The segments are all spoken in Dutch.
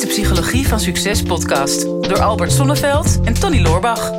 is de Psychologie van Succes podcast door Albert Sonneveld en Tony Loorbach.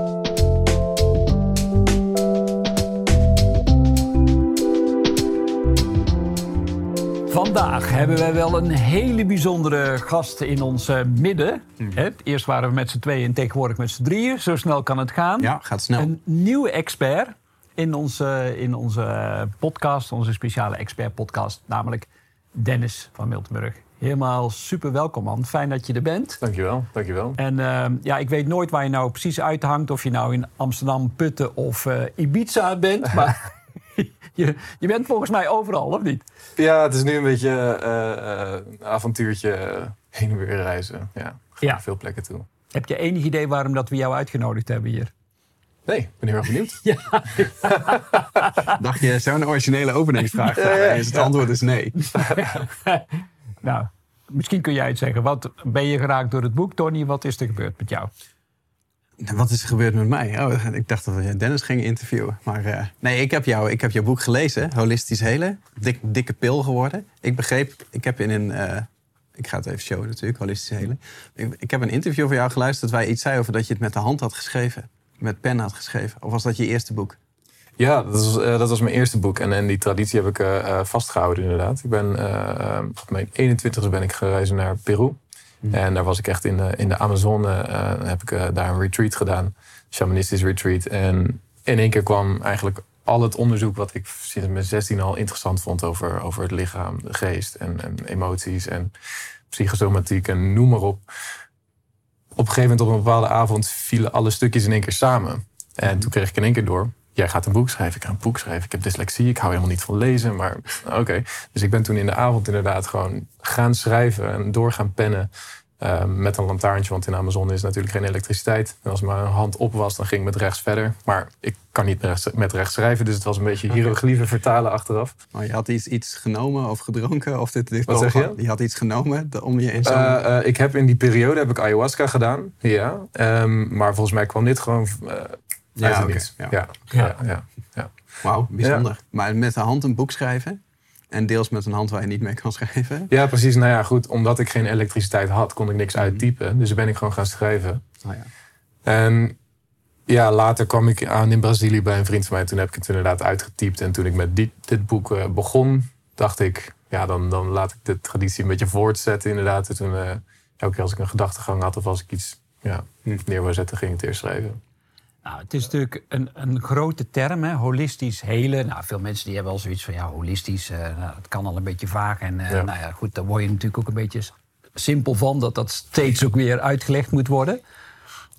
Vandaag hebben wij wel een hele bijzondere gast in ons eh, midden. Hè, Eerst waren we met z'n tweeën en tegenwoordig met z'n drieën. Zo snel kan het gaan. Ja, gaat snel. Een nieuwe expert in onze, in onze podcast, onze speciale expert-podcast, namelijk Dennis van Miltenburg. Helemaal super welkom, man. Fijn dat je er bent. Dankjewel, dankjewel. En eh, ja, ik weet nooit waar je nou precies uithangt. Of je nou in Amsterdam, Putten of eh, Ibiza bent. Maar je, je bent volgens mij overal, of niet? Ja, het is nu een beetje eh, eh, een avontuurtje eh, heen en weer reizen. Ja, ga Ja. naar veel plekken toe. Heb je enig idee waarom dat we jou uitgenodigd hebben hier? Nee, ik ben heel erg benieuwd. Dacht je, zo'n originele openingsvraag? Dus het antwoord is nee. Nou, misschien kun jij het zeggen. Wat ben je geraakt door het boek, Tony? Wat is er gebeurd met jou? Wat is er gebeurd met mij? Oh, ik dacht dat we Dennis gingen interviewen. Maar eh, nee, ik heb, jou, ik heb jouw boek gelezen. Holistisch Helen. Dik, dikke pil geworden. Ik begreep, ik heb in een... eh, ik ga het even showen natuurlijk, Holistisch Helen. Ik, heb een interview van jou geluisterd... waar je iets zei over dat je het met de hand had geschreven. Met pen had geschreven. Of was dat je eerste boek? Ja, dat was, eh, dat was mijn eerste boek. En, en die traditie heb ik eh, eh, vastgehouden inderdaad. Ik ben op mijn 21ste ben ik gereisd naar Peru. En daar was ik echt in de, in de Amazone. heb ik daar een retreat gedaan. Shamanistisch retreat. En in één keer kwam eigenlijk al het onderzoek wat ik sinds mijn 16 al interessant vond over, over het lichaam, de geest en, en emoties en psychosomatiek en noem maar op. Op een gegeven moment op een bepaalde avond vielen alle stukjes in één keer samen. En toen kreeg ik in één keer door. Jij gaat een boek schrijven, ik ga een boek schrijven. Ik heb dyslexie, ik hou helemaal niet van lezen. Maar oké. Dus ik ben toen in de avond inderdaad gewoon gaan schrijven en door gaan pennen. eh, met een lantaarntje, want in Amazon is natuurlijk geen elektriciteit. En als mijn hand op was, dan ging ik met rechts verder. Maar ik kan niet met rechts, met rechts schrijven, dus het was een beetje hieroglyphen vertalen achteraf. Maar je had iets, iets genomen of gedronken? Of dit, dit Wat zeg je? Je had iets genomen om je in zo'n... Eh, eh, ik heb in die periode heb ik ayahuasca gedaan, ja. Ehm, maar volgens mij kwam dit gewoon Ja, ja. Ja. Ja. Ja, ja, Wauw, bijzonder. Maar met de hand een boek schrijven... en deels met een hand waar je niet mee kan schrijven... Ja, precies. Nou ja, goed. Omdat ik geen elektriciteit had, kon ik niks uittypen. Dus ben ik gewoon gaan schrijven. Nou ja. En ja, later kwam ik aan in Brazilië bij een vriend van mij. Toen heb ik het inderdaad uitgetypt. En toen ik met dit, dit boek eh, begon, dacht ik... Ja, dan, dan laat ik de traditie een beetje voortzetten inderdaad. En toen, eh, elke keer als ik een gedachtegang had of als ik iets ja, neer wil zetten, ging ik het eerst schrijven. Nou, het is natuurlijk een, een grote term, hè? holistisch, hele. Nou, veel mensen die hebben wel zoiets van, ja, holistisch, eh, nou, dat kan al een beetje vaag. En eh, Ja. nou ja, goed, daar word je natuurlijk ook een beetje simpel van... dat dat steeds ook weer uitgelegd moet worden.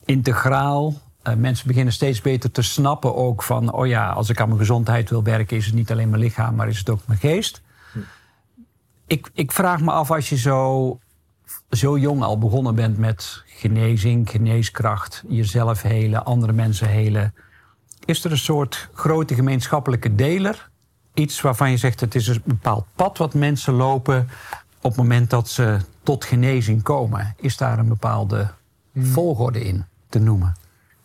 Integraal. eh, mensen beginnen steeds beter te snappen ook van... oh ja, als ik aan mijn gezondheid wil werken... is het niet alleen mijn lichaam, maar is het ook mijn geest. Ik, ik vraag me af, als je zo, zo jong al begonnen bent met genezing, geneeskracht, jezelf helen, andere mensen helen. Is er een soort grote gemeenschappelijke deler? Iets waarvan je zegt het is een bepaald pad wat mensen lopen op het moment dat ze tot genezing komen. Is daar een bepaalde volgorde in te noemen?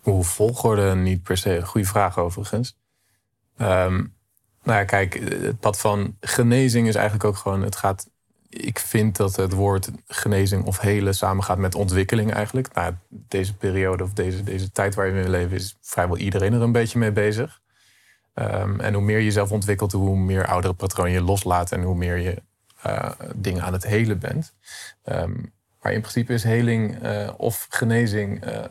Hoe volgorde niet per se. Goede vraag overigens. Ehm, nou ja, kijk, het pad van genezing is eigenlijk ook gewoon... Het gaat, ik vind dat het woord genezing of helen samengaat met ontwikkeling eigenlijk. Nou, deze periode of deze, deze tijd waarin we leven is vrijwel iedereen er een beetje mee bezig. Ehm, en hoe meer je jezelf ontwikkelt, hoe meer oudere patronen je loslaat... en hoe meer je eh, dingen aan het helen bent. Ehm, maar in principe is heling eh, of genezing... eh,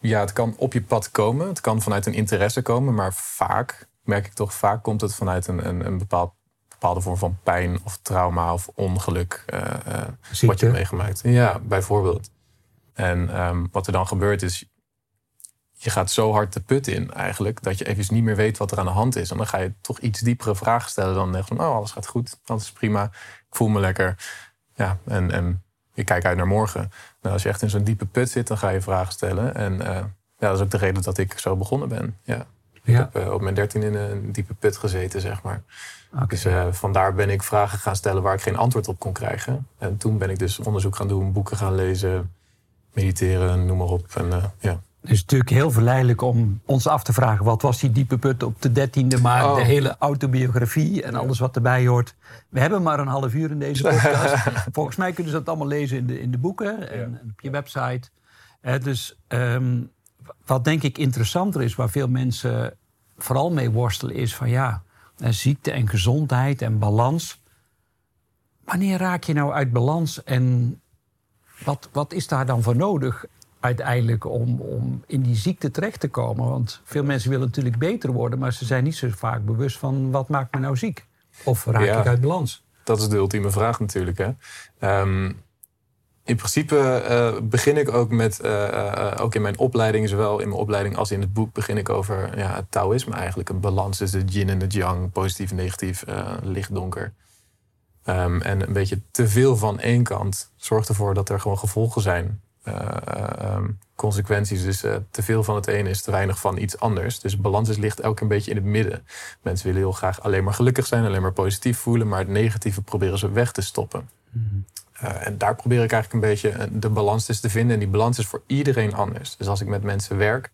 ja, het kan op je pad komen. Het kan vanuit een interesse komen. Maar vaak, merk ik toch, vaak komt het vanuit een, een, een bepaald, bepaalde vorm van pijn of trauma of ongeluk. eh, eh, wat je hebt meegemaakt. Ja, bijvoorbeeld. En ehm, wat er dan gebeurt is, je gaat zo hard de put in eigenlijk, dat je even niet meer weet wat er aan de hand is. En dan ga je toch iets diepere vragen stellen dan echt van, oh, alles gaat goed, alles is prima, ik voel me lekker. Ja, en, en ik kijk uit naar morgen. Nou, als je echt in zo'n diepe put zit, dan ga je vragen stellen. En eh, ja, dat is ook de reden dat ik zo begonnen ben. Ja. Ik heb eh, op mijn dertien in een diepe put gezeten, zeg maar. Dus eh, vandaar ben ik vragen gaan stellen waar ik geen antwoord op kon krijgen. En toen ben ik dus onderzoek gaan doen, boeken gaan lezen, mediteren, noem maar op. En eh, ja, Het is natuurlijk heel verleidelijk om ons af te vragen... wat was die diepe put op de dertiende maar Oh. de hele autobiografie en alles wat erbij hoort. We hebben maar een half uur in deze podcast. Volgens mij kunnen ze dat allemaal lezen in de, in de boeken en, en op je website. Dus ehm, wat denk ik interessanter is, waar veel mensen vooral mee worstelen... is van ja, eh, ziekte en gezondheid en balans. Wanneer raak je nou uit balans en wat, wat is daar dan voor nodig uiteindelijk om, om in die ziekte terecht te komen? Want veel mensen willen natuurlijk beter worden, maar ze zijn niet zo vaak bewust van wat maakt me nou ziek? Of raak Ja. ik uit balans? Dat is de ultieme vraag natuurlijk. Hè? Ehm, in principe eh, begin ik ook met, eh, eh, ook in mijn opleiding, zowel in mijn opleiding als in het boek, begin ik over ja, het Taoïsme eigenlijk. Een balans tussen de yin en de yang, positief en negatief, licht, donker. Ehm, en een beetje te veel van één kant zorgt ervoor dat er gewoon gevolgen zijn. Eh, eh, ehm, consequenties. Dus te veel van het een is te weinig van iets anders. Dus balans is ligt elk een beetje in het midden. Mensen willen heel graag alleen maar gelukkig zijn, alleen maar positief voelen, maar het negatieve proberen ze weg te stoppen. Eh, en daar probeer ik eigenlijk een beetje eh, de balans tussen te vinden. En die balans is voor iedereen anders. Dus als ik met mensen werk,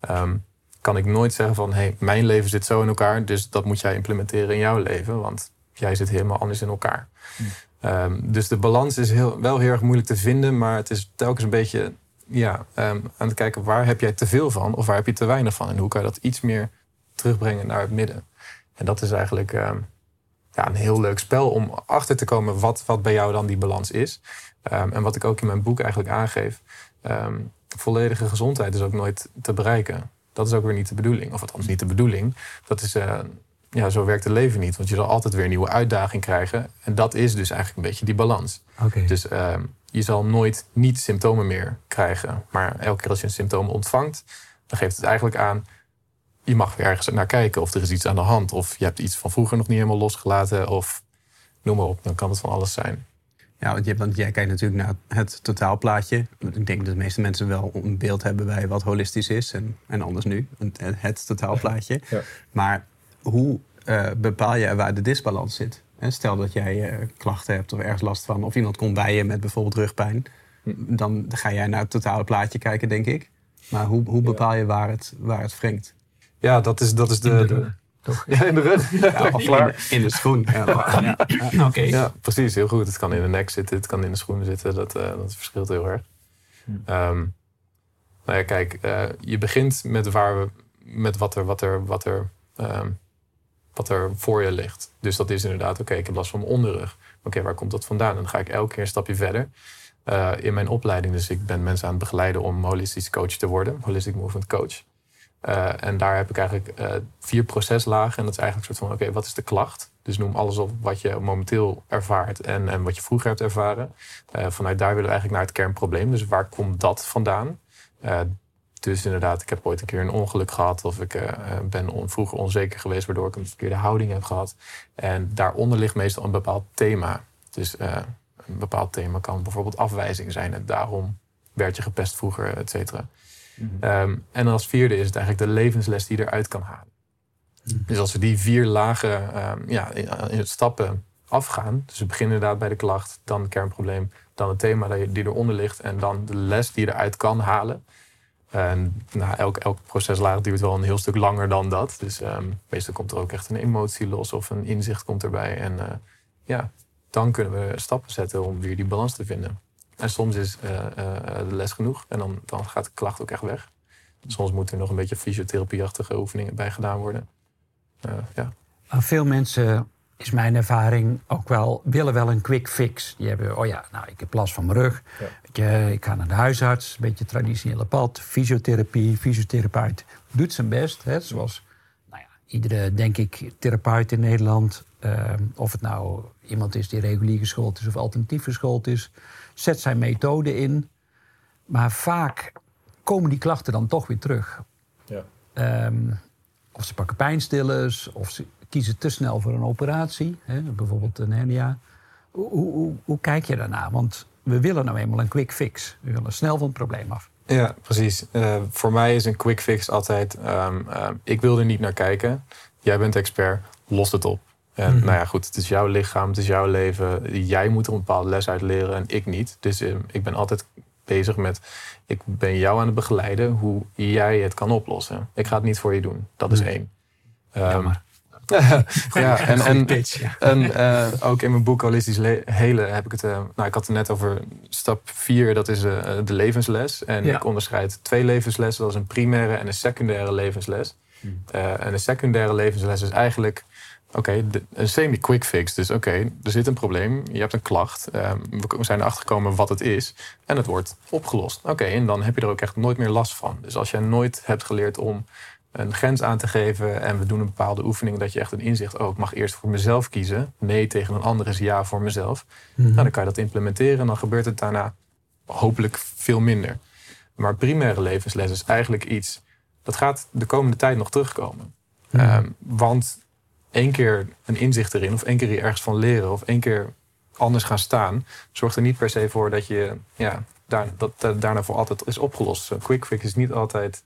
ehm, kan ik nooit zeggen van... hey, mijn leven zit zo in elkaar, dus dat moet jij implementeren in jouw leven. Want jij zit helemaal anders in elkaar. Ehm, dus de balans is heel, wel heel erg moeilijk te vinden... maar het is telkens een beetje ja, ehm, aan het kijken... waar heb jij te veel van of waar heb je te weinig van? En hoe kan je dat iets meer terugbrengen naar het midden? En dat is eigenlijk... ja, een heel leuk spel om achter te komen wat, wat bij jou dan die balans is. Ehm, en wat ik ook in mijn boek eigenlijk aangeef. ehm, volledige gezondheid is ook nooit te bereiken. Dat is ook weer niet de bedoeling. Of althans niet de bedoeling. Dat is, eh, ja, zo werkt het leven niet. Want je zal altijd weer een nieuwe uitdaging krijgen. En dat is dus eigenlijk een beetje die balans. Dus ehm, je zal nooit niet symptomen meer krijgen. Maar elke keer als je een symptoom ontvangt, dan geeft het eigenlijk aan. Je mag weer ergens naar kijken of er is iets aan de hand. Of je hebt iets van vroeger nog niet helemaal losgelaten. Of noem maar op, dan kan het van alles zijn. Ja, want, je, want jij kijkt natuurlijk naar het totaalplaatje. Ik denk dat de meeste mensen wel een beeld hebben bij wat holistisch is. En, en anders nu, het, het totaalplaatje. Ja. Maar hoe eh, bepaal je waar de disbalans zit? Hè, Stel dat jij eh, klachten hebt of ergens last van. Of iemand komt bij je met bijvoorbeeld rugpijn. Dan ga jij naar het totale plaatje kijken, denk ik. Maar hoe, hoe bepaal je waar het, waar het wringt? Ja, dat is, dat is de. In de toch? Ja, in de rug. Ja, of in klaar. de, in de schoen. Ja. Ja. Oké. Ja, precies. Heel goed. Het kan in de nek zitten, het kan in de schoenen zitten. Dat, eh, dat verschilt heel erg. Ehm, nou ja, kijk, eh, je begint met, waar we, met wat, er, wat, er, wat, er, ehm, wat er voor je ligt. Dus dat is inderdaad, oké, ik heb last van mijn onderrug. Oké, waar komt dat vandaan? En dan ga ik elke keer een stapje verder. Eh, in mijn opleiding, dus ik ben mensen aan het begeleiden om holistisch coach te worden. Holistic Movement Coach. Eh, en daar heb ik eigenlijk eh, vier proceslagen. En dat is eigenlijk een soort van, oké, wat is de klacht? Dus noem alles op wat je momenteel ervaart en, en wat je vroeger hebt ervaren. Eh, vanuit daar willen we eigenlijk naar het kernprobleem. Dus waar komt dat vandaan? Dus inderdaad, ik heb ooit een keer een ongeluk gehad. Of ik ben vroeger onzeker geweest, waardoor ik een verkeerde houding heb gehad. En daaronder ligt meestal een bepaald thema. Dus een bepaald thema kan bijvoorbeeld afwijzing zijn. En daarom werd je gepest vroeger, et cetera. Ehm, en als vierde is het eigenlijk de levensles die je eruit kan halen. Dus als we die vier lagen ehm, ja, in, in stappen afgaan. Dus we beginnen inderdaad bij de klacht, dan het kernprobleem, dan het thema die die eronder ligt en dan de les die je eruit kan halen. En nou, elk, elk proceslaag duurt wel een heel stuk langer dan dat. Dus ehm, meestal komt er ook echt een emotie los of een inzicht komt erbij. En eh, ja, dan kunnen we stappen zetten om weer die balans te vinden. En soms is eh, eh, de les genoeg en dan, dan gaat de klacht ook echt weg. Soms moeten er nog een beetje fysiotherapieachtige oefeningen bij gedaan worden. Eh, ja. Maar veel mensen, is mijn ervaring, ook wel willen wel een quick fix. Die hebben, oh ja, nou, ik heb last van mijn rug. Ja. Je, ik ga naar de huisarts, een beetje traditionele pad. Fysiotherapie, fysiotherapeut doet zijn best. Hè, zoals nou ja, iedere, denk ik, therapeut in Nederland. eh, of het nou iemand is die regulier geschoold is of alternatief geschoold is. Zet zijn methode in. Maar vaak komen die klachten dan toch weer terug. Ja. Ehm, of ze pakken pijnstillers, of ze kiezen te snel voor een operatie, hè, bijvoorbeeld een hernia. Hoe, hoe, hoe, hoe kijk je daarna? Want we willen nou eenmaal een quick fix. We willen snel van het probleem af. Ja, precies. Eh, voor mij is een quick fix altijd... ehm, ehm, ik wil er niet naar kijken. Jij bent expert, los het op. En Mhm. nou ja, goed, het is jouw lichaam, het is jouw leven. Jij moet er een bepaalde les uit leren en ik niet. Dus ehm, ik ben altijd bezig met, ik ben jou aan het begeleiden hoe jij het kan oplossen. Ik ga het niet voor je doen. Dat is één. Ehm, ja, en, en, en uh, ook in mijn boek Holistisch Le Hele heb ik het... Uh, nou, ik had het net over stap 4, dat is uh, de levensles. En ik onderscheid twee levenslessen. Dat is een primaire en een secundaire levensles. Hmm. en een secundaire levensles is eigenlijk... Oké, een semi-quick fix. Dus oké, er zit een probleem. Je hebt een klacht. Ehm, we zijn erachter gekomen wat het is. En het wordt opgelost. Oké, en dan heb je er ook echt nooit meer last van. Dus als jij nooit hebt geleerd om een grens aan te geven en we doen een bepaalde oefening dat je echt een inzicht oh, mag eerst voor mezelf kiezen. Nee tegen een ander is ja voor mezelf. Mm Nou, dan kan je dat implementeren en dan gebeurt het daarna hopelijk veel minder. Maar primaire levensles is eigenlijk iets dat gaat de komende tijd nog terugkomen. Mhm. Ehm, want één keer een inzicht erin of één keer ergens van leren of één keer anders gaan staan, zorgt er niet per se voor dat je ja, daar, dat, dat daarna voor altijd is opgelost. Een quick fix is niet altijd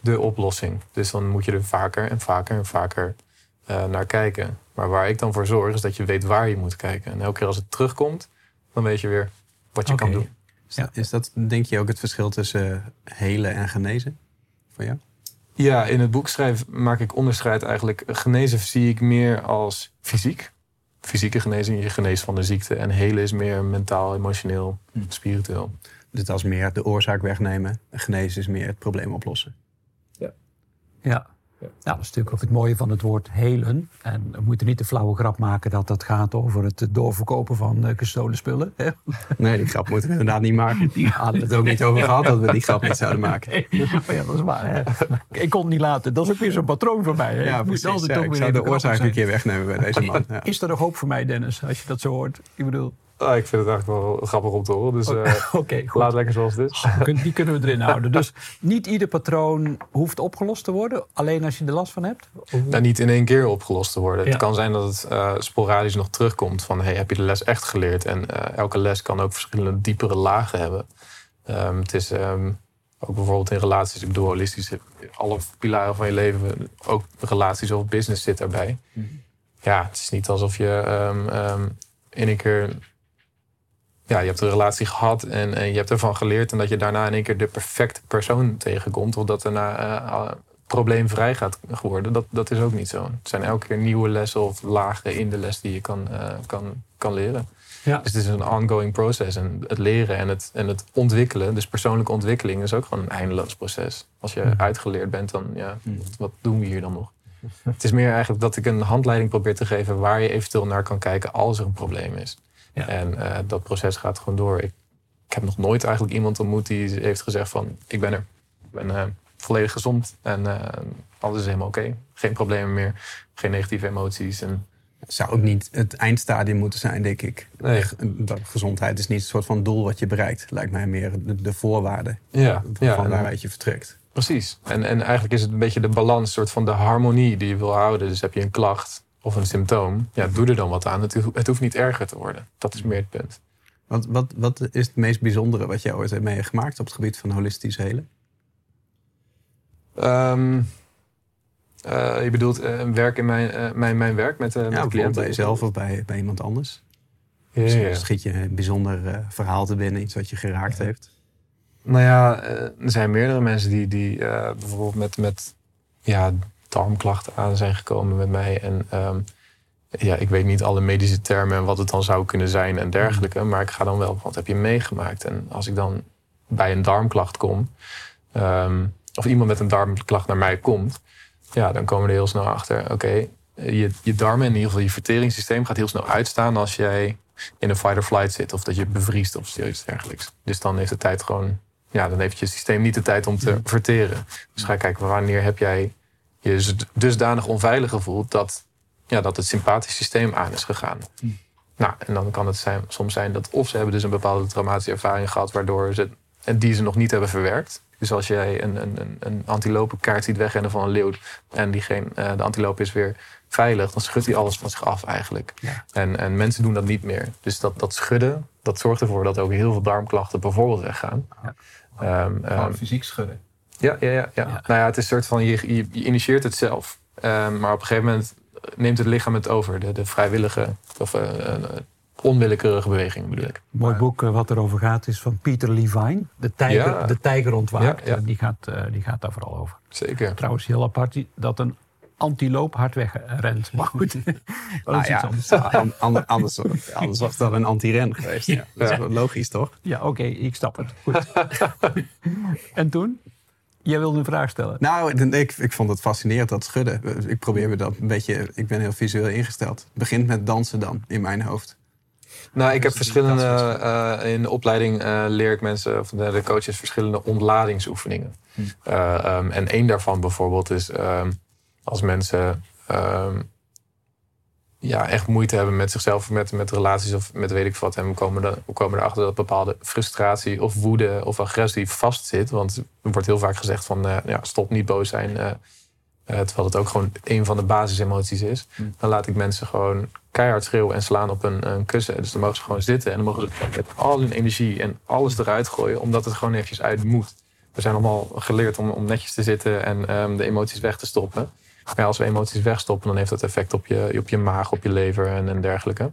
de oplossing. Dus dan moet je er vaker en vaker en vaker uh, naar kijken. Maar waar ik dan voor zorg is dat je weet waar je moet kijken. En elke keer als het terugkomt, dan weet je weer wat je kan doen. Ja, is dat denk je ook het verschil tussen uh, helen en genezen voor jou? Ja, in het boek schrijf maak ik onderscheid eigenlijk. Genezen zie ik meer als fysiek. Fysieke genezing, je geneest van de ziekte. En helen is meer mentaal, emotioneel, hm. spiritueel. Dus dat is meer de oorzaak wegnemen. Genezen is meer het probleem oplossen. Ja. Ja. Dat is natuurlijk ook het mooie van het woord helen. En we moeten niet de flauwe grap maken dat dat gaat over het doorverkopen van uh, gestolen spullen. Hè? Nee, die grap moeten we inderdaad niet maken. Die hadden het ook niet over gehad dat we die grap niet zouden maken. ja, dat is waar. Hè? Ik kon het niet laten. Dat is ook weer zo'n patroon van mij. Hè? Ja, precies. Ik, ja, ik zou de oorzaak een keer wegnemen bij deze man. Ja. Is er nog hoop voor mij, Dennis, als je dat zo hoort? Ik bedoel... Ah, ik vind het eigenlijk wel grappig om te horen. Dus uh, laat lekker zoals het is. Die kunnen we erin houden. Dus niet ieder patroon hoeft opgelost te worden. Alleen als je er last van hebt? Nou, niet in één keer opgelost te worden. Het kan zijn dat het uh, sporadisch nog terugkomt. Van hey, heb je de les echt geleerd? En uh, elke les kan ook verschillende diepere lagen hebben. Um, het is um, ook bijvoorbeeld in relaties. Ik bedoel, holistisch. Alle pilaren van je leven. Ook relaties of business zit daarbij. Mhm. Ja, het is niet alsof je um, in een keer ja, je hebt een relatie gehad en, en, je hebt ervan geleerd. En dat je daarna in één keer de perfecte persoon tegenkomt. Of dat daarna uh, probleemvrij gaat worden. Dat, dat is ook niet zo. Het zijn elke keer nieuwe lessen of lagen in de les die je kan, uh, kan, kan leren. Ja. Dus het is een ongoing proces. En het leren en het, en het ontwikkelen, dus persoonlijke ontwikkeling, is ook gewoon een eindeloos proces. Als je uitgeleerd bent, dan ja, wat, wat doen we hier dan nog? het is meer eigenlijk dat ik een handleiding probeer te geven waar je eventueel naar kan kijken als er een probleem is. En uh, dat proces gaat gewoon door. Ik, ik, heb nog nooit eigenlijk iemand ontmoet die heeft gezegd van... ik ben er, ik ben uh, volledig gezond en uh, alles is helemaal oké. Okay. Geen problemen meer, geen negatieve emoties. En, het zou ook niet het eindstadium moeten zijn, denk ik. Nee. Dat gezondheid is niet een soort van doel wat je bereikt. Lijkt mij meer de, de voorwaarde ja, van ja, waaruit je vertrekt. Precies. En, en eigenlijk is het een beetje de balans, soort van de harmonie die je wil houden. Dus heb je een klacht, of een symptoom, ja, doe er dan wat aan. Het, het hoeft niet erger te worden. Dat is meer het punt. Wat, wat, wat is het meest bijzondere wat jij ooit hebt meegemaakt op het gebied van holistisch helen? Um, uh, je bedoelt uh, werk in mijn, uh, mijn, mijn werk met, ja, met cliënten? bij jezelf of bij, bij iemand anders? Ja, ja. Schiet je een bijzonder verhaal te binnen, iets wat je geraakt heeft? Nou ja, er zijn meerdere mensen die, die bijvoorbeeld met, met ja, darmklachten aan zijn gekomen met mij. En um, ja, ik weet niet alle medische termen en wat het dan zou kunnen zijn en dergelijke. Maar ik ga dan wel, wat heb je meegemaakt? En als ik dan bij een darmklacht kom, um, of iemand met een darmklacht naar mij komt, ja, dan komen we er heel snel achter. Oké, je, je darmen, in ieder geval je verteringssysteem, gaat heel snel uitstaan als jij in een fight or flight zit of dat je bevriest of zoiets dergelijks. Dus dan heeft de tijd gewoon, ja, dan heeft je systeem niet de tijd om te verteren. Dus ga kijken wanneer heb jij je dus dusdanig onveilig gevoeld dat, ja, dat het sympathisch systeem aan is gegaan. Hm. Nou, en dan kan het zijn, soms zijn dat of ze hebben dus een bepaalde traumatische ervaring gehad, waardoor ze, en die ze nog niet hebben verwerkt. Dus als jij een, een, een antilopenkaart ziet wegrennen van een leeuw en diegene, uh, de antiloop is weer veilig, dan schudt hij alles van zich af eigenlijk. Ja. En, en mensen doen dat niet meer. Dus dat, dat schudden, dat zorgt ervoor dat ook heel veel darmklachten bijvoorbeeld weggaan. Ja. Um, fysiek schudden. Ja, ja, ja, ja. Nou ja, het is een soort van, je, je, initieert het zelf. Um, maar op een gegeven moment neemt het lichaam het over. De, de vrijwillige of, uh, onwillekeurige bewegingen bedoel ik. Mooi boek eh, wat erover gaat is van Peter Levine. De tijger, Ja. de tijger ontwaakt. Ja, ja. En Die, gaat, eh, die gaat daar vooral over. Zeker. Trouwens, heel apart dat een antiloop hard wegrent. Maar goed, dat is Nou iets ja, anders. an- an- anders, anders was het wel een anti-ren geweest. Ja. Dat is wel logisch, toch? Ja, oké, ik snap het. Goed. en toen? Jij wilde een vraag stellen. Nou, ik, ik vond het fascinerend, dat schudden. Ik probeer me dat een beetje... Ik ben heel visueel ingesteld. Het begint met dansen dan, in mijn hoofd. Nou, ik heb Dus verschillende. eh, in de opleiding eh, leer ik mensen, of de, de coaches, verschillende ontladingsoefeningen. Eh, ehm, en één daarvan bijvoorbeeld is ehm, als mensen ehm, ja, echt moeite hebben met zichzelf, met, met relaties of met weet ik wat. En we komen, er, we komen erachter dat bepaalde frustratie of woede of agressie vastzit. Want er wordt heel vaak gezegd van eh, ja, stop niet boos zijn. eh, eh, terwijl het ook gewoon een van de basisemoties is. Dan laat ik mensen gewoon keihard schreeuwen en slaan op een, een kussen. Dus dan mogen ze gewoon zitten en dan mogen ze met al hun energie en alles eruit gooien. Omdat het gewoon eventjes uit moet. We zijn allemaal geleerd om, om netjes te zitten en ehm, de emoties weg te stoppen. Maar ja, als we emoties wegstoppen, dan heeft dat effect op je, op je maag, op je lever en, en dergelijke.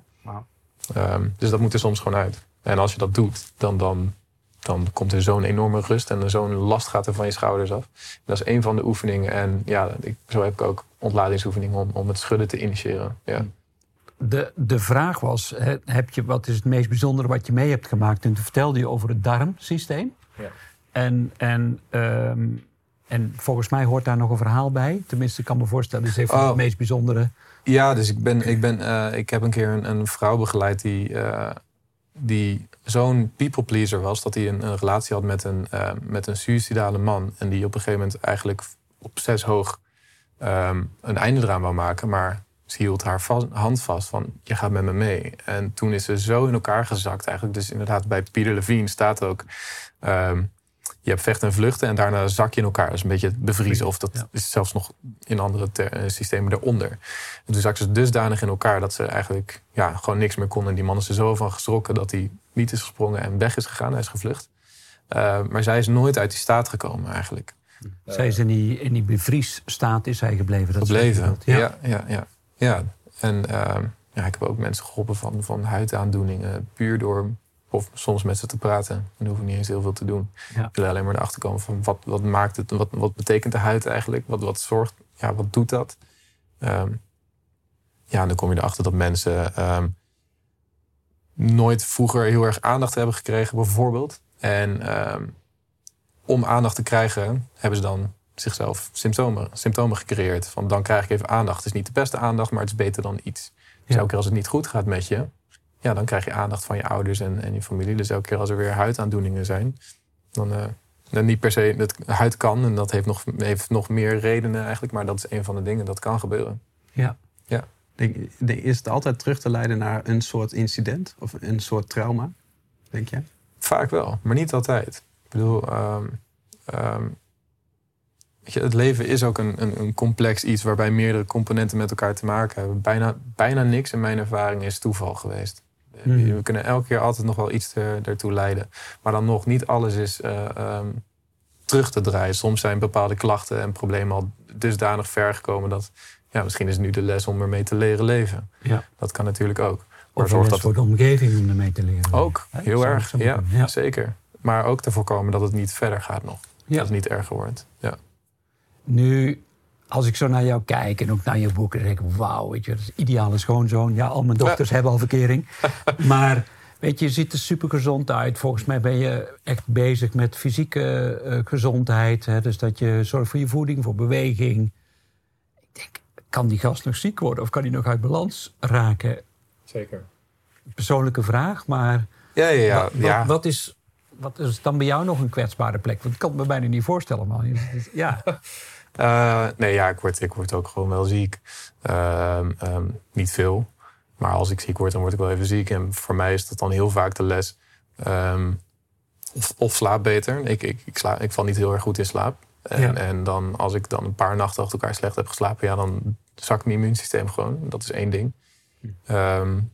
Ehm, dus dat moet er soms gewoon uit. En als je dat doet, dan, dan, dan komt er zo'n enorme rust en zo'n last gaat er van je schouders af. dat is een van de oefeningen. En ja, ik, zo heb ik ook ontladingsoefeningen om, om het schudden te initiëren. Ja. De, de vraag was, hè, heb je, wat is het meest bijzondere wat je mee hebt gemaakt? En toen vertelde je over het darmsysteem. Ja. En, en, ehm, en volgens mij hoort daar nog een verhaal bij. Tenminste, ik kan me voorstellen, is even Oh. het meest bijzondere. Ja, dus ik, ben, ik, ben, eh, ik heb een keer een, een vrouw begeleid die, eh, die zo'n people pleaser was... dat hij een, een relatie had met een, eh, met een suïcidale man. En die op een gegeven moment eigenlijk op zes hoog ehm, een einde eraan wou maken. Maar ze hield haar vast- hand vast van, je gaat met me mee. En toen is ze zo in elkaar gezakt eigenlijk. Dus inderdaad, bij Peter Levine staat ook... ehm, je hebt vechten en vluchten en daarna zak je in elkaar. Dat is een beetje het bevriezen. Of dat Ja. is zelfs nog in andere ter- eh, systemen eronder. En toen zak ze dusdanig in elkaar dat ze eigenlijk ja, gewoon niks meer kon. En die man is er zo van geschrokken dat hij niet is gesprongen en weg is gegaan. Hij is gevlucht. Uh, maar zij is nooit uit die staat gekomen eigenlijk. Zij is in die, in die bevriesstaat is hij gebleven. Dat Gebleven. Ja, ja, ja. ja. En uh, ja, ik heb ook mensen geholpen van, van huidaandoeningen. Puur door of soms met ze te praten. Dan hoef ik niet eens heel veel te doen. Ja. Ik wil alleen maar erachter komen van wat, wat maakt het, wat, wat betekent de huid eigenlijk? Wat, wat zorgt, ja, wat doet dat? Um, ja, en dan kom je erachter dat mensen um, nooit vroeger heel erg aandacht hebben gekregen, bijvoorbeeld. En um, om aandacht te krijgen, hebben ze dan zichzelf symptomen, symptomen gecreëerd. Van dan krijg ik even aandacht. Het is niet de beste aandacht, maar het is beter dan iets. Dus Ja. elke keer als het niet goed gaat met je, ja, dan krijg je aandacht van je ouders en, en je familie. Dus elke keer als er weer huidaandoeningen zijn, dan, uh, dan niet per se, dat huid kan en dat heeft nog, heeft nog meer redenen eigenlijk, maar dat is een van de dingen dat kan gebeuren. Ja. Ja. Denk, denk- is het altijd terug te leiden naar een soort incident of een soort trauma, denk je? Vaak wel, maar niet altijd. Ik bedoel, um, um, weet je, het leven is ook een, een, een, complex iets waarbij meerdere componenten met elkaar te maken hebben. Bijna, bijna niks in mijn ervaring is toeval geweest. Mhm. We kunnen elke keer altijd nog wel iets er, ertoe leiden. Maar dan nog, niet alles is uh, um, terug te draaien. Soms zijn bepaalde klachten en problemen al dusdanig ver gekomen dat ja, misschien is nu de les om ermee te leren leven. Ja. Dat kan natuurlijk ook. Of zorgt dat voor de omgeving om ermee te leren. Ook, heel erg. Ja, zeker. Maar ook te voorkomen dat het niet verder gaat nog. Ja. Dat het niet erger wordt. Ja. Nu, als ik zo naar jou kijk en ook naar je boeken, dan denk ik, wauw, weet je, dat is ideale schoonzoon. Ja, al mijn dochters hebben al verkering. maar weet je, je ziet er super gezond uit. Volgens mij ben je echt bezig met fysieke eh, gezondheid. Hè? Dus dat je zorgt voor je voeding, voor beweging. Ik denk, kan die gast nog ziek worden of kan die nog uit balans raken? Zeker. Persoonlijke vraag, maar Ja, ja, ja. wat, wat, ja. wat is, wat is dan bij jou nog een kwetsbare plek? Want ik kan het me bijna niet voorstellen, man. Ja, Uh, nee, ja, ik word, ik word ook gewoon wel ziek. Um, um, niet veel. Maar als ik ziek word, dan word ik wel even ziek. En voor mij is dat dan heel vaak de les. Um, of, of slaap beter. Ik, ik, ik, sla, ik val niet heel erg goed in slaap. En, Ja. en dan, als ik dan een paar nachten achter elkaar slecht heb geslapen, ja, dan zakt mijn immuunsysteem gewoon. Dat is één ding. Um,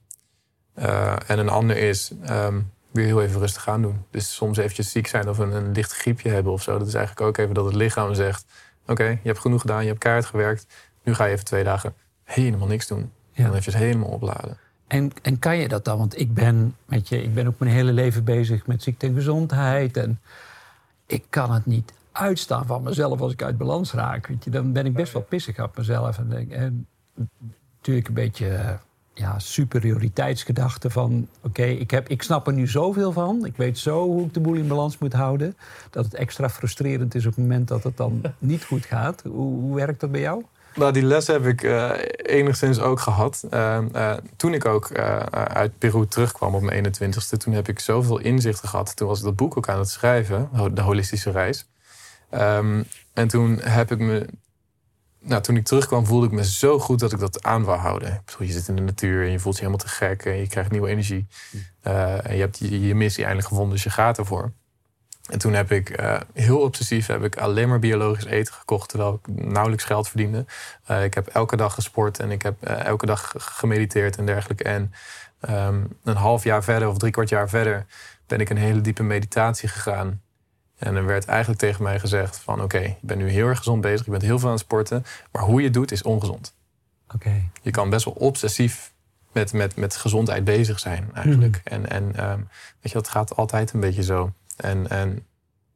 uh, en een ander is um, weer heel even rustig aan doen. Dus soms eventjes ziek zijn of een, een licht griepje hebben of zo. Dat is eigenlijk ook even dat het lichaam zegt: Oké, je hebt genoeg gedaan, je hebt keihard gewerkt. Nu ga je even twee dagen helemaal niks doen. Ja. Dan eventjes helemaal opladen. En, en kan je dat dan? Want ik ben, met je, ik ben ook mijn hele leven bezig met ziekte en gezondheid. En ik kan het niet uitstaan van mezelf als ik uit balans raak. Weet je, dan ben ik best wel pissig op mezelf. En, denk, en natuurlijk een beetje ja, superioriteitsgedachte van... oké, ik ik, ik snap er nu zoveel van. Ik weet zo hoe ik de boel in balans moet houden... dat het extra frustrerend is op het moment dat het dan niet goed gaat. Hoe, hoe werkt dat bij jou? Nou, die les heb ik uh, enigszins ook gehad. Uh, uh, toen ik ook uit Peru terugkwam op mijn 21ste, toen heb ik zoveel inzichten gehad. Toen was ik dat boek ook aan het schrijven, De Holistische Reis. Um, en toen heb ik me. Nou, toen ik terugkwam, voelde ik me zo goed dat ik dat aan wou houden. je zit in de natuur en je voelt je helemaal te gek en je krijgt nieuwe energie. en je hebt je, je missie eindelijk gevonden, dus je gaat ervoor. En toen heb ik uh, heel obsessief heb ik alleen maar biologisch eten gekocht, terwijl ik nauwelijks geld verdiende. Uh, ik heb elke dag gesport en ik heb elke dag gemediteerd en dergelijke. En um, een half jaar verder of drie kwart jaar verder ben ik een hele diepe meditatie gegaan. En er werd eigenlijk tegen mij gezegd van oké, okay, je bent nu heel erg gezond bezig, je bent heel veel aan het sporten, maar hoe je het doet is ongezond. Okay. Je kan best wel obsessief met, met, met gezondheid bezig zijn eigenlijk. Mm. En, en um, weet je, dat gaat altijd een beetje zo. En, en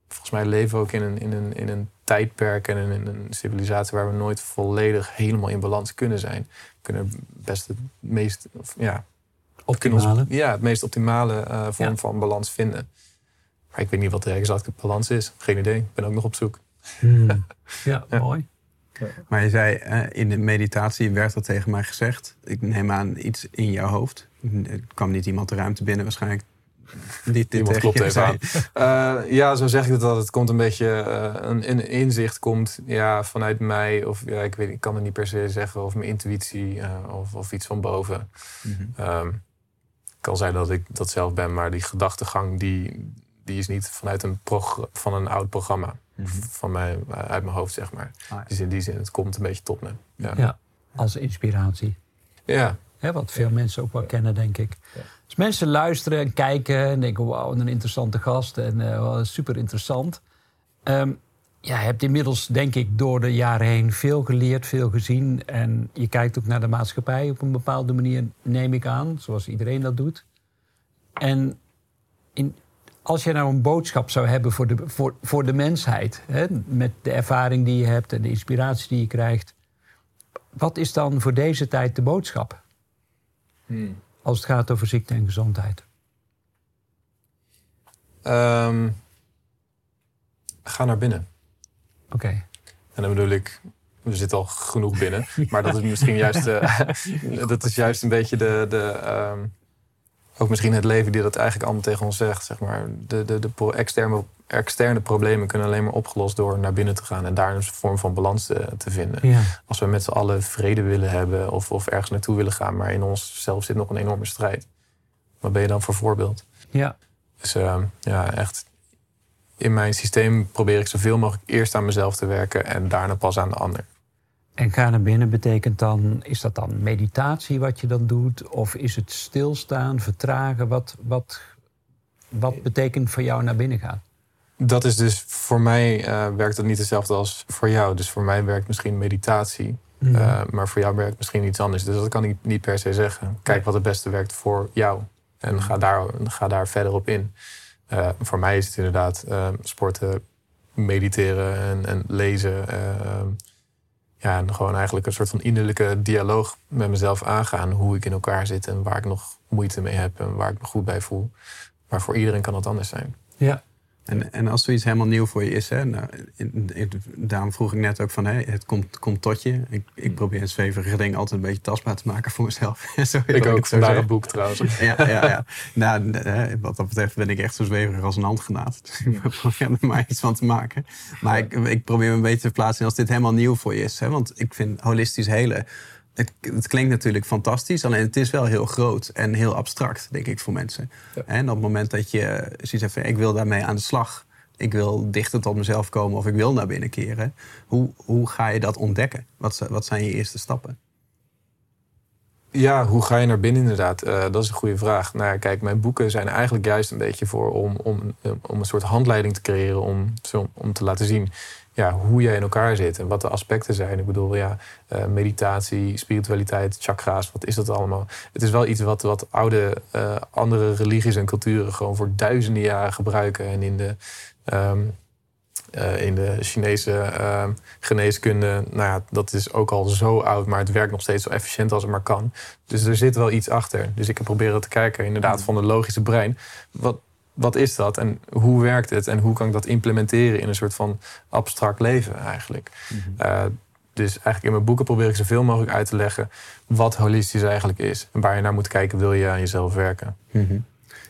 volgens mij leven we ook in een, in, een, in een tijdperk en in een civilisatie waar we nooit volledig helemaal in balans kunnen zijn. We kunnen best het meest, ja, optimale. Ons, ja, het meest optimale uh, vorm ja. van balans vinden. Maar ik weet niet wat de exacte balans is. Geen idee. Ik ben ook nog op zoek. Hmm. Ja, ja, mooi. Maar je zei, uh, in de meditatie werd dat tegen mij gezegd. Ik neem aan iets in jouw hoofd. Er kwam niet iemand de ruimte binnen waarschijnlijk dit, dit klopt even aan. Uh, ja, zo zeg ik het dat. Het komt een beetje, uh, een, een, inzicht komt ja, vanuit mij. Of ja, ik, weet, ik kan het niet per se zeggen. Of mijn intuïtie uh, of, of iets van boven. Mm -hmm. um, het kan zijn dat ik dat zelf ben. Maar die gedachtegang die, die is niet vanuit een, van een oud programma. Mm -hmm. Van mij, uit mijn hoofd, zeg maar. Ah, ja. Dus in die zin, het komt een beetje tot me. Ja, ja als inspiratie. Ja. Wat veel mensen ook wel kennen, denk ik. Als mensen luisteren en kijken en denken: wauw, een interessante gast en uh, super interessant. Um, ja, je hebt inmiddels, denk ik, door de jaren heen veel geleerd, veel gezien. En je kijkt ook naar de maatschappij op een bepaalde manier, neem ik aan, zoals iedereen dat doet. En in, als je nou een boodschap zou hebben voor de, voor, voor de mensheid, hè, met de ervaring die je hebt en de inspiratie die je krijgt, wat is dan voor deze tijd de boodschap? Hmm als het gaat over ziekte en gezondheid? Um, ga naar binnen. Oké. Okay. En dan bedoel ik, we zitten al genoeg binnen. Maar dat is misschien juist, uh, dat is juist een beetje de, de um, ook misschien het leven die dat eigenlijk allemaal tegen ons zegt. Zeg maar. De, de, de externe, externe problemen kunnen alleen maar opgelost door naar binnen te gaan en daar een vorm van balans te, te vinden. Ja. Als we met z'n allen vrede willen hebben of, of ergens naartoe willen gaan, maar in onszelf zit nog een enorme strijd. Wat ben je dan voor voorbeeld? Ja. Dus uh, ja, echt. In mijn systeem probeer ik zoveel mogelijk eerst aan mezelf te werken en daarna pas aan de ander. En ga naar binnen betekent dan, is dat dan meditatie wat je dan doet? Of is het stilstaan, vertragen? Wat, wat, wat betekent voor jou naar binnen gaan? Dat is dus voor mij uh, werkt dat niet hetzelfde als voor jou. Dus voor mij werkt misschien meditatie. Mm. Uh, maar voor jou werkt misschien iets anders. Dus dat kan ik niet per se zeggen. Kijk wat het beste werkt voor jou. En ga daar, ga daar verder op in. Uh, voor mij is het inderdaad sporten, mediteren en, en lezen ja, en gewoon eigenlijk een soort van innerlijke dialoog met mezelf aangaan. Hoe ik in elkaar zit en waar ik nog moeite mee heb en waar ik me goed bij voel. Maar voor iedereen kan dat anders zijn. Ja. En, en als zoiets helemaal nieuw voor je is, hè, nou, in, in, daarom vroeg ik net ook van, hè, het komt, komt tot je. Ik, ik probeer een zweverige ding altijd een beetje tastbaar te maken voor mezelf. Sorry, ik ook, vandaar een boek trouwens. ja, ja, ja. Nou, wat dat betreft ben ik echt zo zweverig als een handgenaad. Dus ik probeer er maar iets van te maken. Maar ik, ik probeer me een beetje te plaatsen als dit helemaal nieuw voor je is. Hè, want ik vind holistisch hele het, het, klinkt natuurlijk fantastisch, alleen het is wel heel groot en heel abstract, denk ik, voor mensen. Ja. En op het moment dat je ziet even, ik wil daarmee aan de slag, ik wil dichter tot mezelf komen of ik wil naar binnen keren, hoe, hoe ga je dat ontdekken? Wat, wat zijn je eerste stappen? Ja, hoe ga je naar binnen inderdaad? Uh, dat is een goede vraag. Nou ja, kijk, mijn boeken zijn eigenlijk juist een beetje voor om, om, om een soort handleiding te creëren om, om te laten zien ja, hoe jij in elkaar zit en wat de aspecten zijn. Ik bedoel, ja, uh, meditatie, spiritualiteit, chakra's, wat is dat allemaal? Het is wel iets wat, wat oude uh, andere religies en culturen gewoon voor duizenden jaren gebruiken. En in de, um, uh, in de Chinese ehm, geneeskunde, nou ja, dat is ook al zo oud, maar het werkt nog steeds zo efficiënt als het maar kan. Dus er zit wel iets achter. Dus ik heb proberen te kijken, inderdaad, van het logische brein. Wat, wat is dat en hoe werkt het en hoe kan ik dat implementeren in een soort van abstract leven eigenlijk. Mm dus eigenlijk in mijn boeken probeer ik zoveel mogelijk uit te leggen wat holistisch eigenlijk is. En waar je naar moet kijken, wil je aan jezelf werken. Mhm.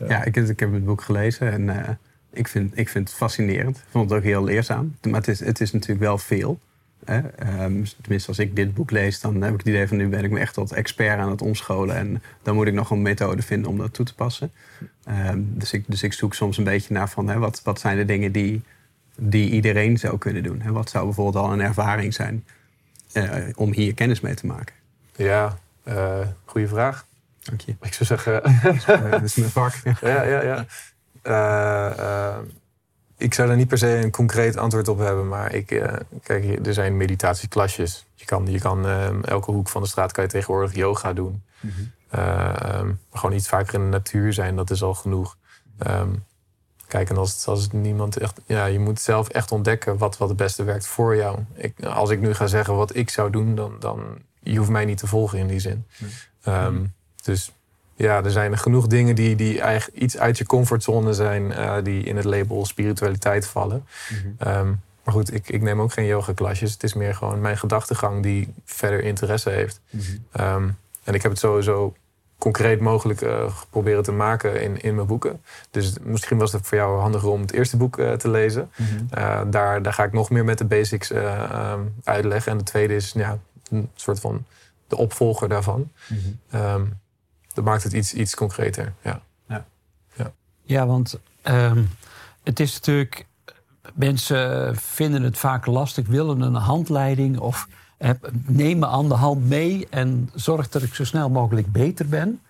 Ja, ik, ik, heb het boek gelezen en uh, ik, vind, ik vind het fascinerend. Ik vond het ook heel leerzaam. Maar het is, het is natuurlijk wel veel. Hè? Um, tenminste, als ik dit boek lees, dan heb ik het idee van nu ben ik me echt tot expert aan het omscholen. En dan moet ik nog een methode vinden om dat toe te passen. Um, dus, ik, dus ik zoek soms een beetje naar van hè, wat, wat zijn de dingen die, die iedereen zou kunnen doen. Hè? Wat zou bijvoorbeeld al een ervaring zijn uh, om hier kennis mee te maken? Ja, uh, goede vraag. Dank je. Ik zou zeggen. dat is mijn vak. ja, ja, ja. Uh, ik zou er niet per se een concreet antwoord op hebben. Maar ik, uh, kijk, er zijn meditatieklasjes. Je kan, je kan uh, elke hoek van de straat kan je tegenwoordig yoga doen. Mm -hmm. uh, gewoon iets vaker in de natuur zijn, dat is al genoeg. Um, kijk, en als, als het niemand echt. Ja, je moet zelf echt ontdekken wat, wat het beste werkt voor jou. Ik, als ik nu ga zeggen wat ik zou doen, dan, dan je hoeft mij niet te volgen in die zin. Mm -hmm. um, dus ja, er zijn genoeg dingen die, die eigenlijk iets uit je comfortzone zijn, uh, die in het label spiritualiteit vallen. Mm -hmm. um, maar goed, ik, ik neem ook geen yoga-klasjes. Het is meer gewoon mijn gedachtegang die verder interesse heeft. Mm -hmm. um, en ik heb het sowieso concreet mogelijk uh, geprobeerd te maken in, in mijn boeken. Dus misschien was het voor jou handiger om het eerste boek uh, te lezen. Mm -hmm. uh, daar, daar ga ik nog meer met de basics um, uitleggen. En de tweede is ja, een soort van de opvolger daarvan. Um, dat maakt het iets, iets concreter. Ja, ja. ja. ja want um, het is natuurlijk. Mensen vinden het vaak lastig, willen een handleiding of heb, neem me aan de hand mee en zorg dat ik zo snel mogelijk beter ben.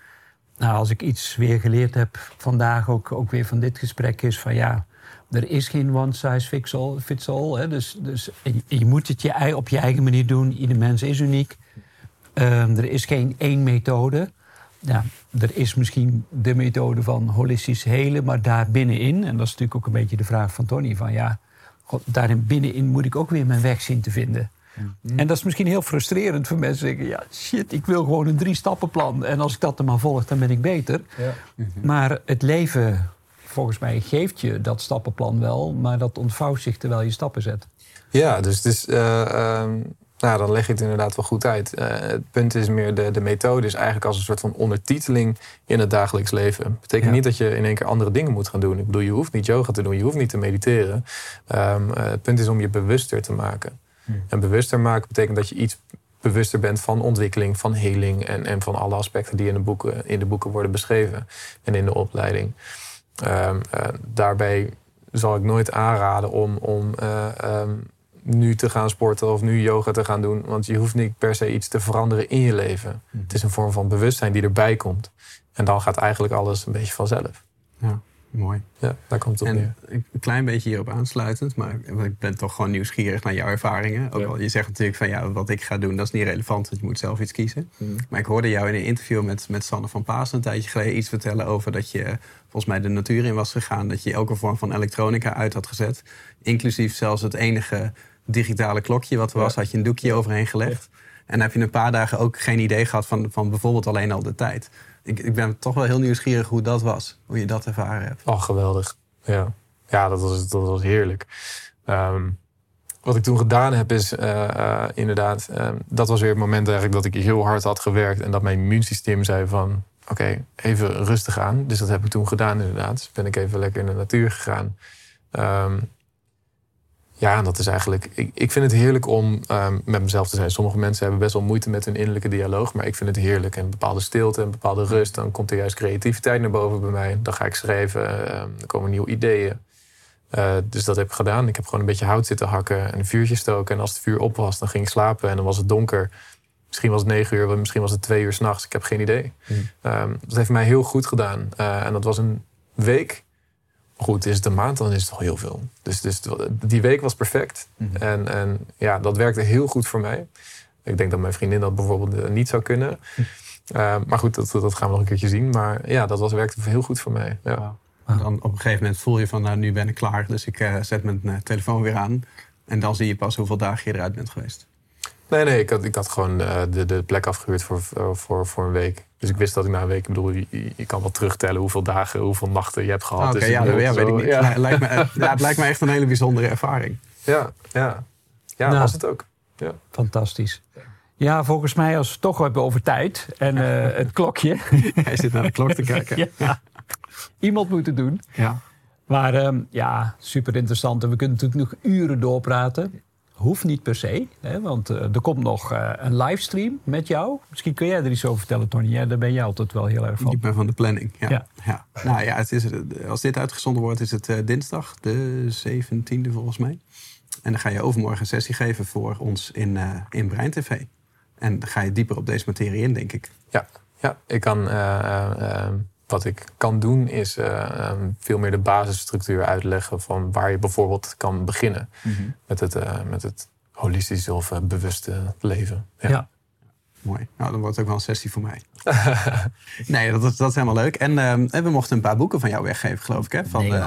Nou, als ik iets weer geleerd heb vandaag, ook, ook weer van dit gesprek, is van ja, er is geen one size fits all. Fits all hè? Dus, dus je, je moet het je, op je eigen manier doen. Ieder mens is uniek. Um, er is geen één methode ja, er is misschien de methode van holistisch helen, maar daar binnenin, en dat is natuurlijk ook een beetje de vraag van Tony, van ja, God, daarin binnenin moet ik ook weer mijn weg zien te vinden. Ja. En dat is misschien heel frustrerend voor mensen zeggen, ja shit, ik wil gewoon een drie stappenplan en als ik dat dan maar volg, dan ben ik beter. Ja. Maar het leven, volgens mij, geeft je dat stappenplan wel, maar dat ontvouwt zich terwijl je stappen zet. Ja, dus het is... Uh, uh... Nou, dan leg je het inderdaad wel goed uit. Uh, het punt is meer, de, de methode is eigenlijk als een soort van ondertiteling in het dagelijks leven. Betekent ja. niet dat je in één keer andere dingen moet gaan doen. Ik bedoel, je hoeft niet yoga te doen, je hoeft niet te mediteren. Um, uh, het punt is om je bewuster te maken. Hmm. En bewuster maken betekent dat je iets bewuster bent van ontwikkeling, van heling en, en van alle aspecten die in de boeken, in de boeken worden beschreven en in de opleiding. Um, uh, daarbij zal ik nooit aanraden om, om um, nu te gaan sporten of nu yoga te gaan doen. Want je hoeft niet per se iets te veranderen in je leven. Mm. Het is een vorm van bewustzijn die erbij komt. En dan gaat eigenlijk alles een beetje vanzelf. Ja, mooi. Ja, daar komt het op neer. Een klein beetje hierop aansluitend, maar ik ben toch gewoon nieuwsgierig naar jouw ervaringen. Ook al, je zegt natuurlijk van ja, wat ik ga doen, dat is niet relevant, want je moet zelf iets kiezen. Mm. Maar ik hoorde jou in een interview met, met Sanne van Paas een tijdje geleden iets vertellen over dat je volgens mij de natuur in was gegaan. Dat je elke vorm van elektronica uit had gezet. Inclusief zelfs het enige digitale klokje wat er was, had je een doekje overheen gelegd. En dan heb je een paar dagen ook geen idee gehad van, van bijvoorbeeld alleen al de tijd. Ik, ik ben toch wel heel nieuwsgierig hoe dat was, hoe je dat ervaren hebt. Oh, geweldig. Ja, ja dat, was, dat was heerlijk. Um, wat ik toen gedaan heb is uh, uh, inderdaad, uh, dat was weer het moment eigenlijk dat ik heel hard had gewerkt en dat mijn immuunsysteem zei van oké, okay, even rustig aan. Dus dat heb ik toen gedaan inderdaad. Dus ben ik even lekker in de natuur gegaan. Um, ja, dat is eigenlijk. Ik, ik vind het heerlijk om um, met mezelf te zijn. Sommige mensen hebben best wel moeite met hun innerlijke dialoog. Maar ik vind het heerlijk. En een bepaalde stilte, een bepaalde rust. Dan komt er juist creativiteit naar boven bij mij. Dan ga ik schrijven. Uh, dan komen nieuwe ideeën. Uh, dus dat heb ik gedaan. Ik heb gewoon een beetje hout zitten hakken en een vuurtje stoken. En als het vuur op was, dan ging ik slapen. En dan was het donker. Misschien was het negen uur, misschien was het twee uur s'nachts. Ik heb geen idee. Mm. Um, dat heeft mij heel goed gedaan. Uh, en dat was een week goed, is het een maand, dan is het al heel veel. Dus, dus die week was perfect. Mhm. En, en ja, dat werkte heel goed voor mij. Ik denk dat mijn vriendin dat bijvoorbeeld eh, niet zou kunnen. Eh, maar goed, dat, dat gaan we nog een keertje zien. Maar ja, dat was, werkte heel goed voor mij. Ja. En dan op een gegeven moment voel je van, nou, nu ben ik klaar. Dus ik eh, zet mijn telefoon weer aan. En dan zie je pas hoeveel dagen je eruit bent geweest. Nee, nee, ik had, ik had gewoon eh, de, de plek afgehuurd voor, eh, voor, voor een week. Dus ik wist dat ik na een week, ik bedoel, je, je kan wel terugtellen hoeveel dagen, hoeveel nachten je hebt gehad. Oké, Dus ja, ja, weet ik niet. Ja, Lij- Lijkt me, ja, het lijkt me echt een hele bijzondere ervaring. ja, ja. ja Nou. was het ook. Fantastisch. Ja, volgens mij als we het toch hebben over tijd en eh, het klokje. Hij zit naar de klok te kijken. ja, iemand moet het doen. Ja. Maar ehm, ja, super interessant. En we kunnen natuurlijk nog uren doorpraten. Hoeft niet per se, hè, want eh, er komt nog eh, een livestream met jou. Misschien kun jij er iets over vertellen, Tony. Ja, daar ben jij altijd wel heel erg van. Ik ben van de planning. Ja. Ja. Ja. Nou ja, het is, als dit uitgezonden wordt, is het eh, dinsdag, de 17e volgens mij. En dan ga je overmorgen een sessie geven voor ons in, eh in Brein TV. En dan ga je dieper op deze materie in, denk ik. Ja, ja ik kan, eh, eh, eh, wat ik kan doen is eh, eh, veel meer de basisstructuur uitleggen van waar je bijvoorbeeld kan beginnen met het, eh, met het holistische of eh, bewuste leven. Ja. Ja. Mooi. Nou, dan wordt het ook wel een sessie voor mij. nee, dat, is- dat is helemaal leuk. En, ehm, en we mochten een paar boeken van jou weggeven, geloof ik, hè? Van, Nee, eh, joh.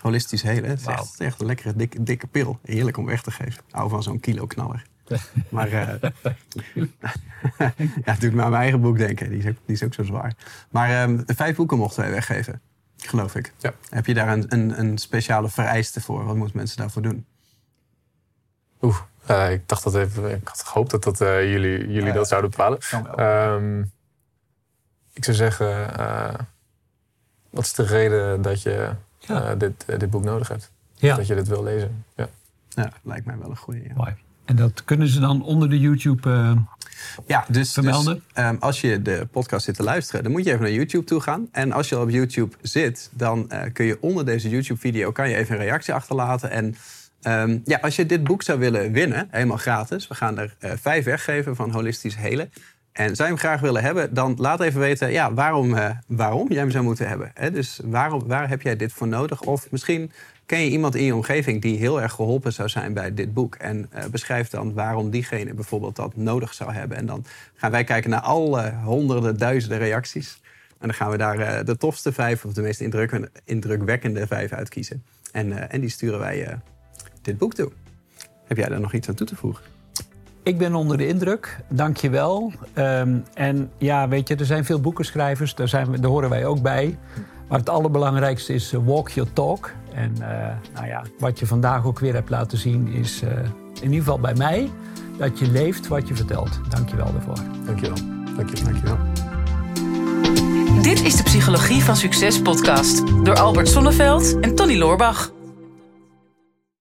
Holistisch Helen. Het is echt, echt een lekkere, dikke, dikke pil. Heerlijk om weg te geven. Hou van zo'n kilo knaller. Maar eh, ja, het doet me aan mijn eigen boek denken. Die is ook, die is ook zo zwaar. Maar ehm, vijf boeken mochten wij weggeven, geloof ik. Ja. Heb je daar een, een, een speciale vereiste voor? Wat moeten mensen daarvoor doen? Oeh, eh, ik dacht dat even. Ik had gehoopt dat, dat eh, jullie, jullie dat zouden bepalen. Ehm, ik zou zeggen, eh, wat is de reden dat je Ja. eh, dit, dit boek nodig hebt? Ja. Dat je dit wil lezen? Ja. Ja, lijkt mij wel een goede. Ja. Mooi. En dat kunnen ze dan onder de YouTube... eh, Ja, dus, Vermelden. dus ehm, als je de podcast zit te luisteren, dan moet je even naar YouTube toe gaan. En als je al op YouTube zit, dan eh, kun je onder deze YouTube-video kan je even een reactie achterlaten. En ehm, ja, als je dit boek zou willen winnen, helemaal gratis, we gaan er eh, vijf weggeven van Holistisch Helen. En zou je hem graag willen hebben, dan laat even weten ja, waarom, waarom jij hem zou moeten hebben. Hè? Dus waarom, waar heb jij dit voor nodig? Of misschien ken je iemand in je omgeving die heel erg geholpen zou zijn bij dit boek. En eh, beschrijf dan waarom diegene bijvoorbeeld dat nodig zou hebben. En dan gaan wij kijken naar alle honderden, duizenden reacties. En dan gaan we daar eh, de tofste vijf, of de meest indrukwekkende vijf uitkiezen. En, eh, en die sturen wij dit boek toe. Heb jij daar nog iets aan toe te voegen? Ik ben onder de indruk, dank je wel. Ehm, en ja, weet je, er zijn veel boekenschrijvers, daar, zijn we, daar horen wij ook bij. Maar het allerbelangrijkste is walk your talk. En eh, nou ja, wat je vandaag ook weer hebt laten zien is, eh, in ieder geval bij mij, dat je leeft wat je vertelt. Dank je wel daarvoor. Dankjewel. Dankjewel. Dankjewel. Dit is de Psychologie van Succes podcast door Albert Sonneveld en Tony Loorbach.